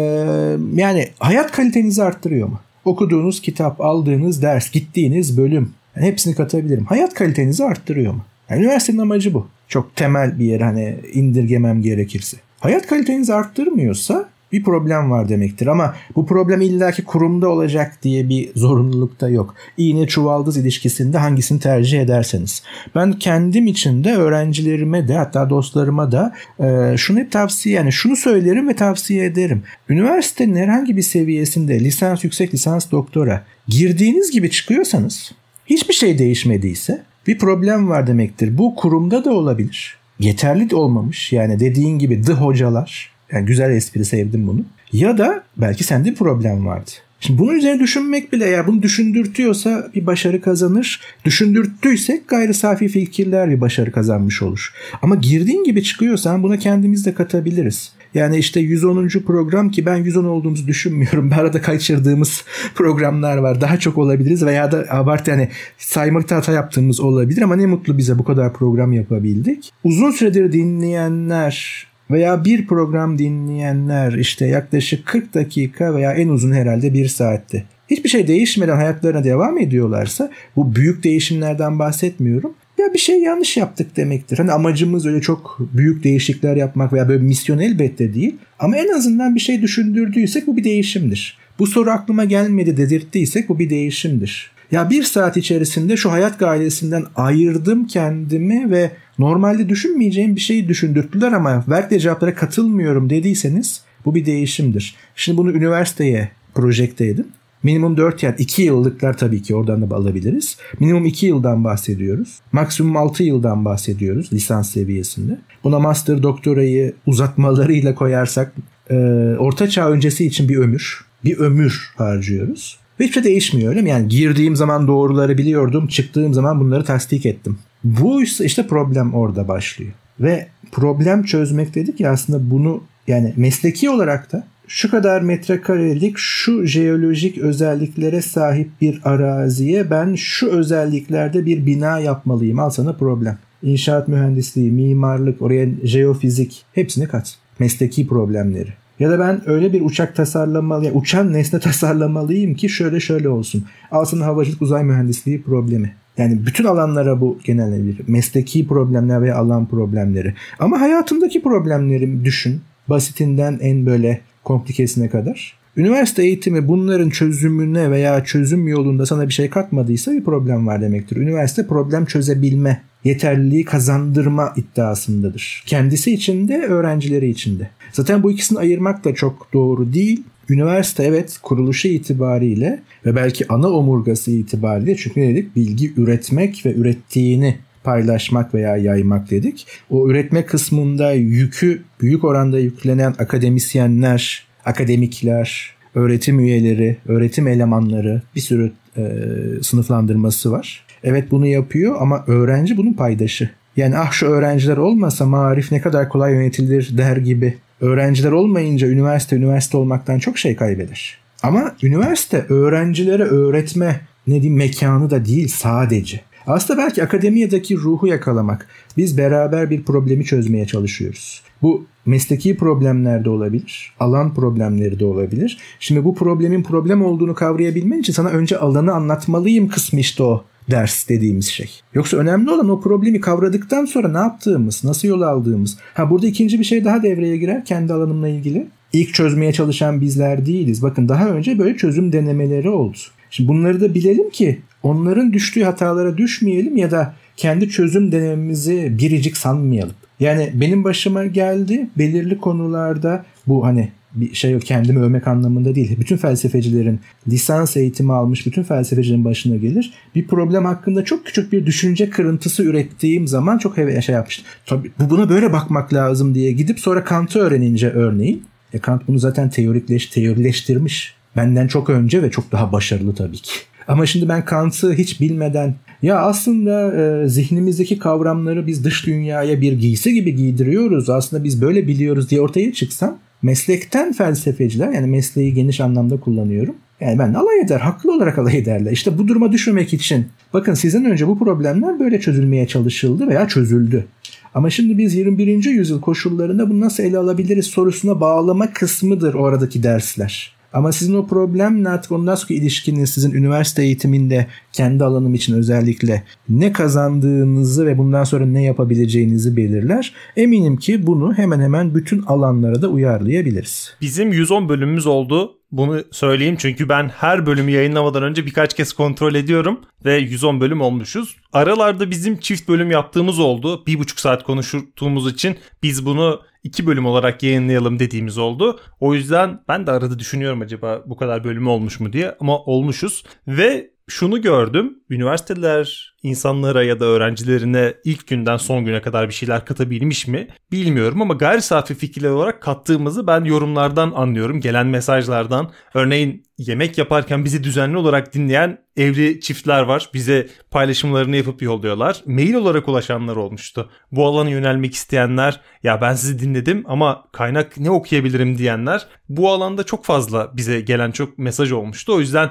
yani hayat kalitenizi arttırıyor mu? okuduğunuz kitap, aldığınız ders, gittiğiniz bölüm yani hepsini katabilirim. Hayat kalitenizi arttırıyor mu? Yani üniversitenin amacı bu. Çok temel bir yer hani indirgemem gerekirse. Hayat kalitenizi arttırmıyorsa bir problem var demektir. Ama bu problem illaki kurumda olacak diye bir zorunluluk da yok. İğne çuvaldız ilişkisinde hangisini tercih ederseniz. Ben kendim için de öğrencilerime de hatta dostlarıma da e, şunu hep tavsiye yani şunu söylerim ve tavsiye ederim. Üniversitenin herhangi bir seviyesinde lisans, yüksek lisans, doktora girdiğiniz gibi çıkıyorsanız hiçbir şey değişmediyse bir problem var demektir. Bu kurumda da olabilir. Yeterli de olmamış. Yani dediğin gibi the hocalar yani güzel espri sevdim bunu. Ya da belki sende bir problem vardı. Şimdi bunun üzerine düşünmek bile eğer bunu düşündürtüyorsa bir başarı kazanır. Düşündürttüysek gayri safi fikirler bir başarı kazanmış olur. Ama girdiğin gibi çıkıyorsan buna kendimiz de katabiliriz. Yani işte 110. program ki ben 110 olduğumuzu düşünmüyorum. Bir arada kaçırdığımız programlar var. Daha çok olabiliriz veya da abart yani saymakta hata yaptığımız olabilir ama ne mutlu bize bu kadar program yapabildik. Uzun süredir dinleyenler veya bir program dinleyenler işte yaklaşık 40 dakika veya en uzun herhalde bir saatte hiçbir şey değişmeden hayatlarına devam ediyorlarsa bu büyük değişimlerden bahsetmiyorum. Ya bir şey yanlış yaptık demektir. Hani amacımız öyle çok büyük değişiklikler yapmak veya böyle misyon elbette değil. Ama en azından bir şey düşündürdüysek bu bir değişimdir. Bu soru aklıma gelmedi dedirttiysek bu bir değişimdir. Ya bir saat içerisinde şu hayat gailesinden ayırdım kendimi ve normalde düşünmeyeceğim bir şeyi düşündürttüler ama verdikleri cevaplara katılmıyorum dediyseniz bu bir değişimdir. Şimdi bunu üniversiteye projekte edin. Minimum 4 yani 2 yıllıklar tabii ki oradan da alabiliriz. Minimum 2 yıldan bahsediyoruz. Maksimum 6 yıldan bahsediyoruz lisans seviyesinde. Buna master doktorayı uzatmalarıyla koyarsak e, orta çağ öncesi için bir ömür. Bir ömür harcıyoruz. Hiçbir şey değişmiyor öyle mi? Yani girdiğim zaman doğruları biliyordum. Çıktığım zaman bunları tasdik ettim. Bu işte problem orada başlıyor. Ve problem çözmek dedik ya aslında bunu yani mesleki olarak da şu kadar metrekarelik şu jeolojik özelliklere sahip bir araziye ben şu özelliklerde bir bina yapmalıyım. Al sana problem. İnşaat mühendisliği, mimarlık, oraya jeofizik hepsini kat. Mesleki problemleri. Ya da ben öyle bir uçak tasarlamalı, yani uçan nesne tasarlamalıyım ki şöyle şöyle olsun. Al havacılık uzay mühendisliği problemi. Yani bütün alanlara bu genellenebilir. Mesleki problemler veya alan problemleri. Ama hayatımdaki problemleri düşün. Basitinden en böyle komplikesine kadar. Üniversite eğitimi bunların çözümüne veya çözüm yolunda sana bir şey katmadıysa bir problem var demektir. Üniversite problem çözebilme, yeterliliği kazandırma iddiasındadır. Kendisi için de öğrencileri için de. Zaten bu ikisini ayırmak da çok doğru değil. Üniversite evet kuruluşu itibariyle ve belki ana omurgası itibariyle çünkü ne dedik? Bilgi üretmek ve ürettiğini paylaşmak veya yaymak dedik. O üretme kısmında yükü büyük oranda yüklenen akademisyenler, akademikler, öğretim üyeleri, öğretim elemanları bir sürü e, sınıflandırması var. Evet bunu yapıyor ama öğrenci bunun paydaşı. Yani ah şu öğrenciler olmasa marif ne kadar kolay yönetilir der gibi. Öğrenciler olmayınca üniversite üniversite olmaktan çok şey kaybeder. Ama üniversite öğrencilere öğretme ne diyeyim mekanı da değil sadece. Aslında belki akademiyedeki ruhu yakalamak. Biz beraber bir problemi çözmeye çalışıyoruz. Bu mesleki problemler de olabilir. Alan problemleri de olabilir. Şimdi bu problemin problem olduğunu kavrayabilmen için sana önce alanı anlatmalıyım kısmı işte o ders dediğimiz şey. Yoksa önemli olan o problemi kavradıktan sonra ne yaptığımız, nasıl yol aldığımız. Ha burada ikinci bir şey daha devreye girer kendi alanımla ilgili. İlk çözmeye çalışan bizler değiliz. Bakın daha önce böyle çözüm denemeleri oldu. Şimdi bunları da bilelim ki onların düştüğü hatalara düşmeyelim ya da kendi çözüm denememizi biricik sanmayalım. Yani benim başıma geldi belirli konularda bu hani bir şey yok kendimi övmek anlamında değil. Bütün felsefecilerin lisans eğitimi almış bütün felsefecilerin başına gelir. Bir problem hakkında çok küçük bir düşünce kırıntısı ürettiğim zaman çok heve şey yapmıştım. Tabii bu buna böyle bakmak lazım diye gidip sonra Kant'ı öğrenince örneğin. E Kant bunu zaten teorikleş, teorileştirmiş. Benden çok önce ve çok daha başarılı tabii ki. Ama şimdi ben Kant'ı hiç bilmeden ya aslında e, zihnimizdeki kavramları biz dış dünyaya bir giysi gibi giydiriyoruz. Aslında biz böyle biliyoruz diye ortaya çıksam meslekten felsefeciler yani mesleği geniş anlamda kullanıyorum. Yani ben alay eder, haklı olarak alay ederler. İşte bu duruma düşmemek için bakın sizden önce bu problemler böyle çözülmeye çalışıldı veya çözüldü. Ama şimdi biz 21. yüzyıl koşullarında bunu nasıl ele alabiliriz sorusuna bağlama kısmıdır oradaki dersler. Ama sizin o problemle artık ondan sonra ilişkiniz sizin üniversite eğitiminde kendi alanım için özellikle ne kazandığınızı ve bundan sonra ne yapabileceğinizi belirler. Eminim ki bunu hemen hemen bütün alanlara da uyarlayabiliriz. Bizim 110 bölümümüz oldu. Bunu söyleyeyim çünkü ben her bölümü yayınlamadan önce birkaç kez kontrol ediyorum ve 110 bölüm olmuşuz. Aralarda bizim çift bölüm yaptığımız oldu. Bir buçuk saat konuştuğumuz için biz bunu iki bölüm olarak yayınlayalım dediğimiz oldu. O yüzden ben de arada düşünüyorum acaba bu kadar bölümü olmuş mu diye ama olmuşuz. Ve şunu gördüm. Üniversiteler insanlara ya da öğrencilerine ilk günden son güne kadar bir şeyler katabilmiş mi bilmiyorum ama gayri safi fikirler olarak kattığımızı ben yorumlardan anlıyorum. Gelen mesajlardan. Örneğin yemek yaparken bizi düzenli olarak dinleyen evli çiftler var. Bize paylaşımlarını yapıp yolluyorlar. Mail olarak ulaşanlar olmuştu. Bu alana yönelmek isteyenler ya ben sizi dinledim ama kaynak ne okuyabilirim diyenler bu alanda çok fazla bize gelen çok mesaj olmuştu. O yüzden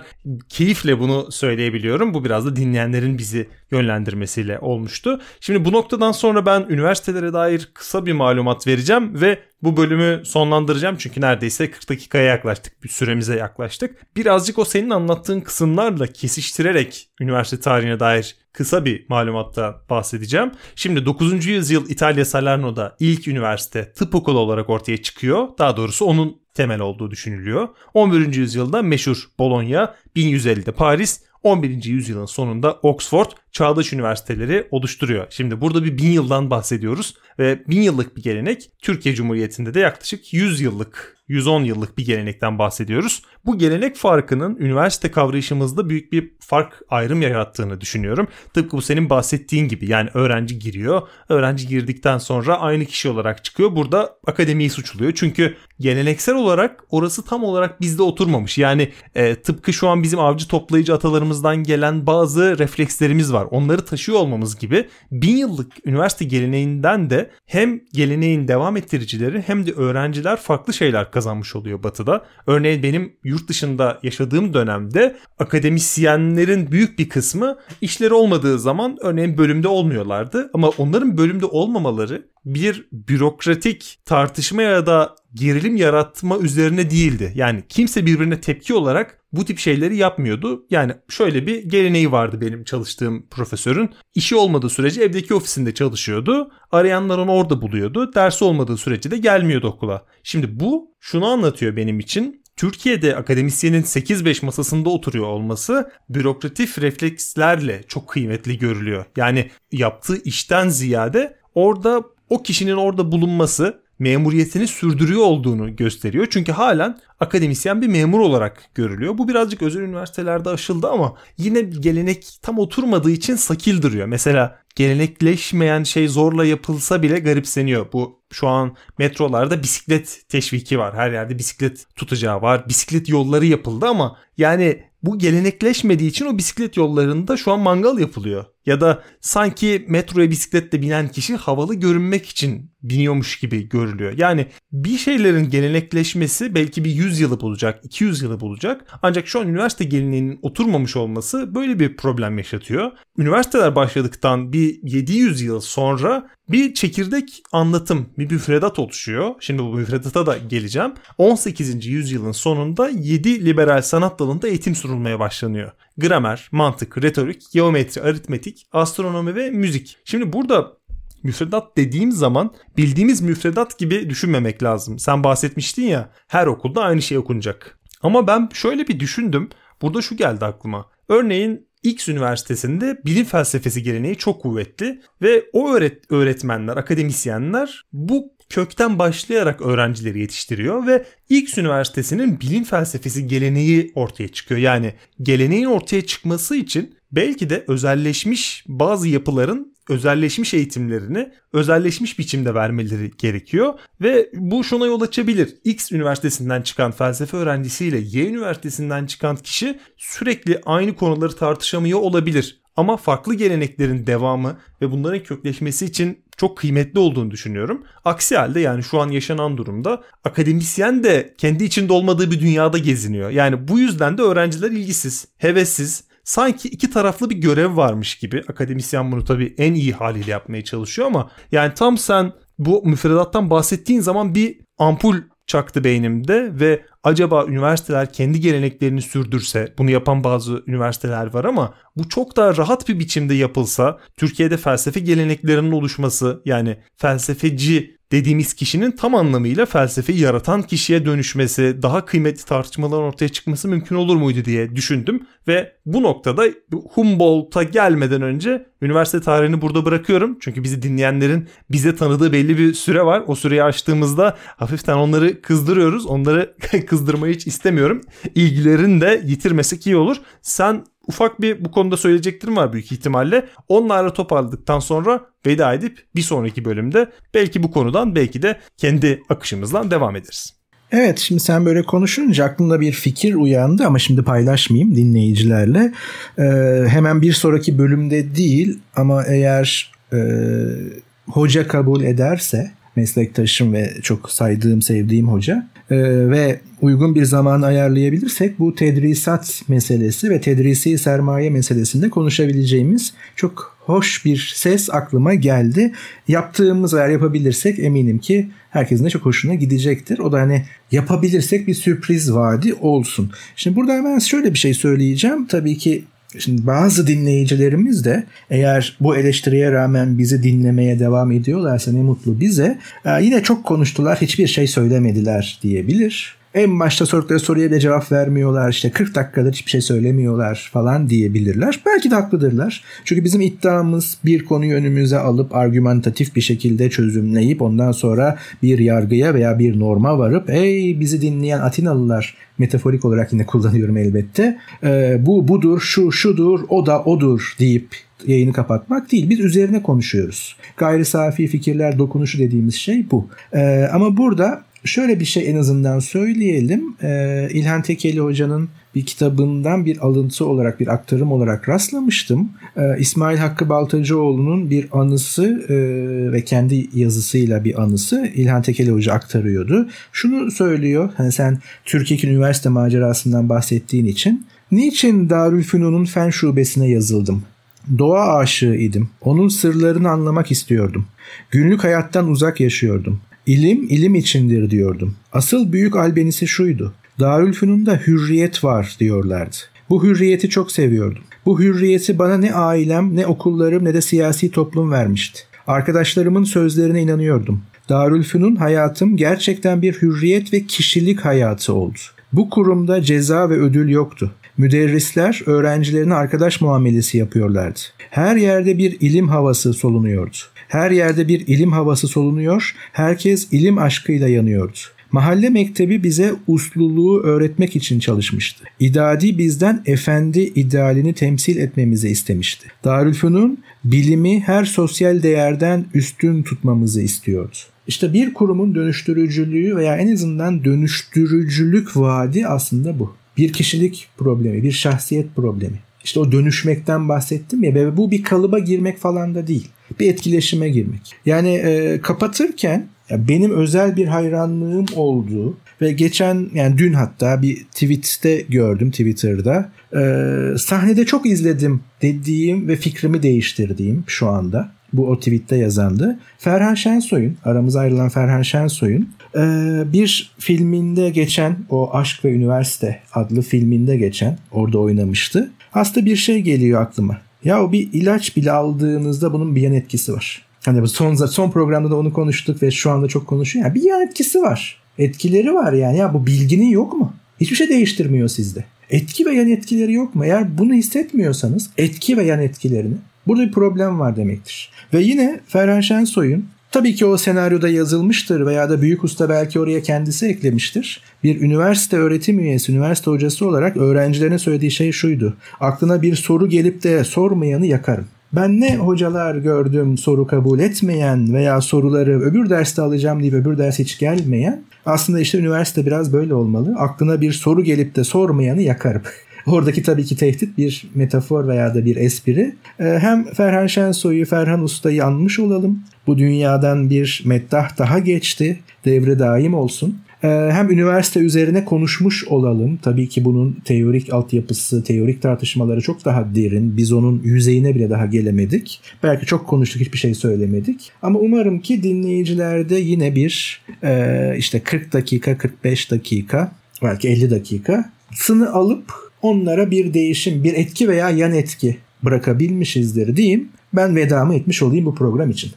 keyifle bunu söyleyebiliyorum. Bu biraz da dinleyenlerin bizi yönlendirmesiyle olmuştu. Şimdi bu noktadan sonra ben üniversitelere dair kısa bir malumat vereceğim ve bu bölümü sonlandıracağım çünkü neredeyse 40 dakikaya yaklaştık. Bir süremize yaklaştık. Birazcık o senin anlattığın kısımlarla kesiştirerek üniversite tarihine dair kısa bir malumatta bahsedeceğim. Şimdi 9. yüzyıl İtalya Salerno'da ilk üniversite tıp okulu olarak ortaya çıkıyor. Daha doğrusu onun temel olduğu düşünülüyor. 11. yüzyılda meşhur Bologna, 1150'de Paris, 11. yüzyılın sonunda Oxford çağdaş üniversiteleri oluşturuyor. Şimdi burada bir bin yıldan bahsediyoruz ve bin yıllık bir gelenek Türkiye Cumhuriyeti'nde de yaklaşık 100 yıllık 110 yıllık bir gelenekten bahsediyoruz. Bu gelenek farkının üniversite kavrayışımızda büyük bir fark ayrım yarattığını düşünüyorum. Tıpkı bu senin bahsettiğin gibi yani öğrenci giriyor. Öğrenci girdikten sonra aynı kişi olarak çıkıyor. Burada akademiyi suçluyor. Çünkü geleneksel olarak orası tam olarak bizde oturmamış. Yani e, tıpkı şu an bizim avcı toplayıcı atalarımızdan gelen bazı reflekslerimiz var. Onları taşıyor olmamız gibi bin yıllık üniversite geleneğinden de hem geleneğin devam ettiricileri hem de öğrenciler farklı şeyler kazanmış oluyor batıda. Örneğin benim yurt dışında yaşadığım dönemde akademisyenlerin büyük bir kısmı işleri olmadığı zaman örneğin bölümde olmuyorlardı. Ama onların bölümde olmamaları bir bürokratik tartışma ya da gerilim yaratma üzerine değildi. Yani kimse birbirine tepki olarak bu tip şeyleri yapmıyordu. Yani şöyle bir geleneği vardı benim çalıştığım profesörün. İşi olmadığı sürece evdeki ofisinde çalışıyordu. Arayanlar onu orada buluyordu. Dersi olmadığı sürece de gelmiyordu okula. Şimdi bu şunu anlatıyor benim için. Türkiye'de akademisyenin 8-5 masasında oturuyor olması bürokratif reflekslerle çok kıymetli görülüyor. Yani yaptığı işten ziyade orada o kişinin orada bulunması memuriyetini sürdürüyor olduğunu gösteriyor. Çünkü halen akademisyen bir memur olarak görülüyor. Bu birazcık özel üniversitelerde aşıldı ama yine gelenek tam oturmadığı için sakil duruyor. Mesela gelenekleşmeyen şey zorla yapılsa bile garipseniyor. Bu şu an metrolarda bisiklet teşviki var. Her yerde bisiklet tutacağı var. Bisiklet yolları yapıldı ama yani bu gelenekleşmediği için o bisiklet yollarında şu an mangal yapılıyor. Ya da sanki metroya bisikletle binen kişi havalı görünmek için biniyormuş gibi görülüyor. Yani bir şeylerin gelenekleşmesi belki bir 100 yılı bulacak, 200 yılı bulacak. Ancak şu an üniversite geleneğinin oturmamış olması böyle bir problem yaşatıyor. Üniversiteler başladıktan bir 700 yıl sonra bir çekirdek anlatım, bir müfredat oluşuyor. Şimdi bu müfredata da geleceğim. 18. yüzyılın sonunda 7 liberal sanat dalında eğitim sunulmaya başlanıyor. Gramer, mantık, retorik, geometri, aritmetik, astronomi ve müzik. Şimdi burada müfredat dediğim zaman bildiğimiz müfredat gibi düşünmemek lazım. Sen bahsetmiştin ya her okulda aynı şey okunacak. Ama ben şöyle bir düşündüm. Burada şu geldi aklıma. Örneğin X üniversitesinde bilim felsefesi geleneği çok kuvvetli ve o öğret öğretmenler, akademisyenler bu kökten başlayarak öğrencileri yetiştiriyor ve X üniversitesinin bilim felsefesi geleneği ortaya çıkıyor. Yani geleneğin ortaya çıkması için belki de özelleşmiş bazı yapıların özelleşmiş eğitimlerini özelleşmiş biçimde vermeleri gerekiyor ve bu şuna yol açabilir. X üniversitesinden çıkan felsefe öğrencisiyle Y üniversitesinden çıkan kişi sürekli aynı konuları tartışamıyor olabilir. Ama farklı geleneklerin devamı ve bunların kökleşmesi için çok kıymetli olduğunu düşünüyorum. Aksi halde yani şu an yaşanan durumda akademisyen de kendi içinde olmadığı bir dünyada geziniyor. Yani bu yüzden de öğrenciler ilgisiz, hevessiz, sanki iki taraflı bir görev varmış gibi. Akademisyen bunu tabii en iyi haliyle yapmaya çalışıyor ama yani tam sen bu müfredattan bahsettiğin zaman bir ampul çaktı beynimde ve acaba üniversiteler kendi geleneklerini sürdürse bunu yapan bazı üniversiteler var ama bu çok daha rahat bir biçimde yapılsa Türkiye'de felsefe geleneklerinin oluşması yani felsefeci dediğimiz kişinin tam anlamıyla felsefeyi yaratan kişiye dönüşmesi, daha kıymetli tartışmaların ortaya çıkması mümkün olur muydu diye düşündüm ve bu noktada Humboldt'a gelmeden önce üniversite tarihini burada bırakıyorum. Çünkü bizi dinleyenlerin bize tanıdığı belli bir süre var. O süreyi açtığımızda hafiften onları kızdırıyoruz. Onları kızdırmayı hiç istemiyorum. İlgilerini de yitirmesek iyi olur. Sen ufak bir bu konuda söyleyeceklerim var büyük ihtimalle. Onlarla toparladıktan sonra veda edip bir sonraki bölümde belki bu konudan belki de kendi akışımızdan devam ederiz. Evet şimdi sen böyle konuşunca aklımda bir fikir uyandı ama şimdi paylaşmayayım dinleyicilerle. Ee, hemen bir sonraki bölümde değil ama eğer e, hoca kabul ederse meslektaşım ve çok saydığım sevdiğim hoca ve uygun bir zaman ayarlayabilirsek bu tedrisat meselesi ve tedrisi sermaye meselesinde konuşabileceğimiz çok hoş bir ses aklıma geldi. Yaptığımız eğer yapabilirsek eminim ki herkesin de çok hoşuna gidecektir. O da hani yapabilirsek bir sürpriz vaadi olsun. Şimdi burada hemen şöyle bir şey söyleyeceğim. Tabii ki Şimdi bazı dinleyicilerimiz de eğer bu eleştiriye rağmen bizi dinlemeye devam ediyorlarsa ne mutlu bize. Yine çok konuştular hiçbir şey söylemediler diyebilir en başta sordukları soruya bile cevap vermiyorlar. İşte 40 dakikadır hiçbir şey söylemiyorlar falan diyebilirler. Belki de haklıdırlar. Çünkü bizim iddiamız bir konuyu önümüze alıp argümantatif bir şekilde çözümleyip ondan sonra bir yargıya veya bir norma varıp ey bizi dinleyen Atinalılar metaforik olarak yine kullanıyorum elbette. E, bu budur, şu şudur, o da odur deyip yayını kapatmak değil. Biz üzerine konuşuyoruz. Gayri safi fikirler dokunuşu dediğimiz şey bu. Ee, ama burada şöyle bir şey en azından söyleyelim. Ee, İlhan Tekeli Hoca'nın bir kitabından bir alıntı olarak bir aktarım olarak rastlamıştım. Ee, İsmail Hakkı Baltacıoğlu'nun bir anısı e, ve kendi yazısıyla bir anısı İlhan Tekeli Hoca aktarıyordu. Şunu söylüyor. Hani sen Türkiye Üniversite macerasından bahsettiğin için. Niçin Darülfünun'un fen şubesine yazıldım? Doğa aşığı idim. Onun sırlarını anlamak istiyordum. Günlük hayattan uzak yaşıyordum. İlim ilim içindir diyordum. Asıl büyük albenisi şuydu. Darülfünun'da hürriyet var diyorlardı. Bu hürriyeti çok seviyordum. Bu hürriyeti bana ne ailem ne okullarım ne de siyasi toplum vermişti. Arkadaşlarımın sözlerine inanıyordum. Darülfünun hayatım gerçekten bir hürriyet ve kişilik hayatı oldu. Bu kurumda ceza ve ödül yoktu. Müderrisler öğrencilerine arkadaş muamelesi yapıyorlardı. Her yerde bir ilim havası solunuyordu. Her yerde bir ilim havası solunuyor, herkes ilim aşkıyla yanıyordu. Mahalle mektebi bize usluluğu öğretmek için çalışmıştı. İdadi bizden efendi idealini temsil etmemizi istemişti. Darülfünun bilimi her sosyal değerden üstün tutmamızı istiyordu. İşte bir kurumun dönüştürücülüğü veya en azından dönüştürücülük vaadi aslında bu. Bir kişilik problemi, bir şahsiyet problemi. İşte o dönüşmekten bahsettim ya ve bu bir kalıba girmek falan da değil. Bir etkileşime girmek. Yani e, kapatırken ya benim özel bir hayranlığım olduğu ve geçen yani dün hatta bir tweette gördüm Twitter'da e, sahnede çok izledim dediğim ve fikrimi değiştirdiğim şu anda bu o tweette yazandı. Ferhan Şensoy'un aramıza ayrılan Ferhan Şensoy'un e, bir filminde geçen o Aşk ve Üniversite adlı filminde geçen orada oynamıştı. Aslında bir şey geliyor aklıma. Ya o bir ilaç bile aldığınızda bunun bir yan etkisi var. Hani bu son son programda da onu konuştuk ve şu anda çok konuşuyor. Yani bir yan etkisi var. Etkileri var yani. Ya bu bilginin yok mu? Hiçbir şey değiştirmiyor sizde. Etki ve yan etkileri yok mu? Eğer bunu hissetmiyorsanız etki ve yan etkilerini burada bir problem var demektir. Ve yine Ferhan Şensoy'un Tabii ki o senaryoda yazılmıştır veya da büyük usta belki oraya kendisi eklemiştir. Bir üniversite öğretim üyesi, üniversite hocası olarak öğrencilerine söylediği şey şuydu. Aklına bir soru gelip de sormayanı yakarım. Ben ne hocalar gördüm soru kabul etmeyen veya soruları öbür derste alacağım diye öbür ders hiç gelmeyen. Aslında işte üniversite biraz böyle olmalı. Aklına bir soru gelip de sormayanı yakarım. Oradaki tabii ki tehdit bir metafor veya da bir espri. Ee, hem Ferhan Şensoy'u, Ferhan Usta'yı anmış olalım. Bu dünyadan bir meddah daha geçti. Devre daim olsun. Ee, hem üniversite üzerine konuşmuş olalım. Tabii ki bunun teorik altyapısı, teorik tartışmaları çok daha derin. Biz onun yüzeyine bile daha gelemedik. Belki çok konuştuk hiçbir şey söylemedik. Ama umarım ki dinleyicilerde yine bir e, işte 40 dakika, 45 dakika belki 50 dakika sını alıp onlara bir değişim, bir etki veya yan etki bırakabilmişizdir diyeyim. Ben vedamı etmiş olayım bu program için.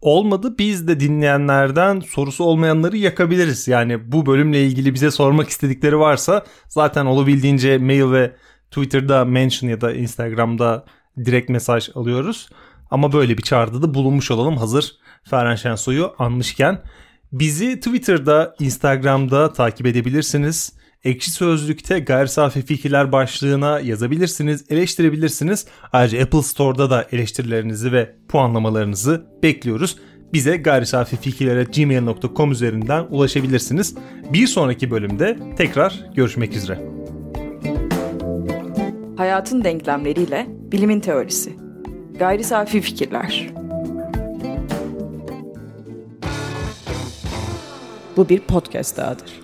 Olmadı biz de dinleyenlerden sorusu olmayanları yakabiliriz. Yani bu bölümle ilgili bize sormak istedikleri varsa zaten olabildiğince mail ve Twitter'da mention ya da Instagram'da direkt mesaj alıyoruz. Ama böyle bir çağrıda da bulunmuş olalım hazır Ferhan Şensoy'u anmışken. Bizi Twitter'da, Instagram'da takip edebilirsiniz. Ekşi Sözlük'te gayri safi fikirler başlığına yazabilirsiniz, eleştirebilirsiniz. Ayrıca Apple Store'da da eleştirilerinizi ve puanlamalarınızı bekliyoruz. Bize gayri safi fikirlere gmail.com üzerinden ulaşabilirsiniz. Bir sonraki bölümde tekrar görüşmek üzere. Hayatın denklemleriyle bilimin teorisi. Gayri safi fikirler. Bu bir podcast dahadır.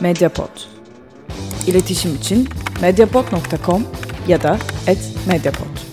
Mediapod. İletişim için mediapod.com ya da @mediapod.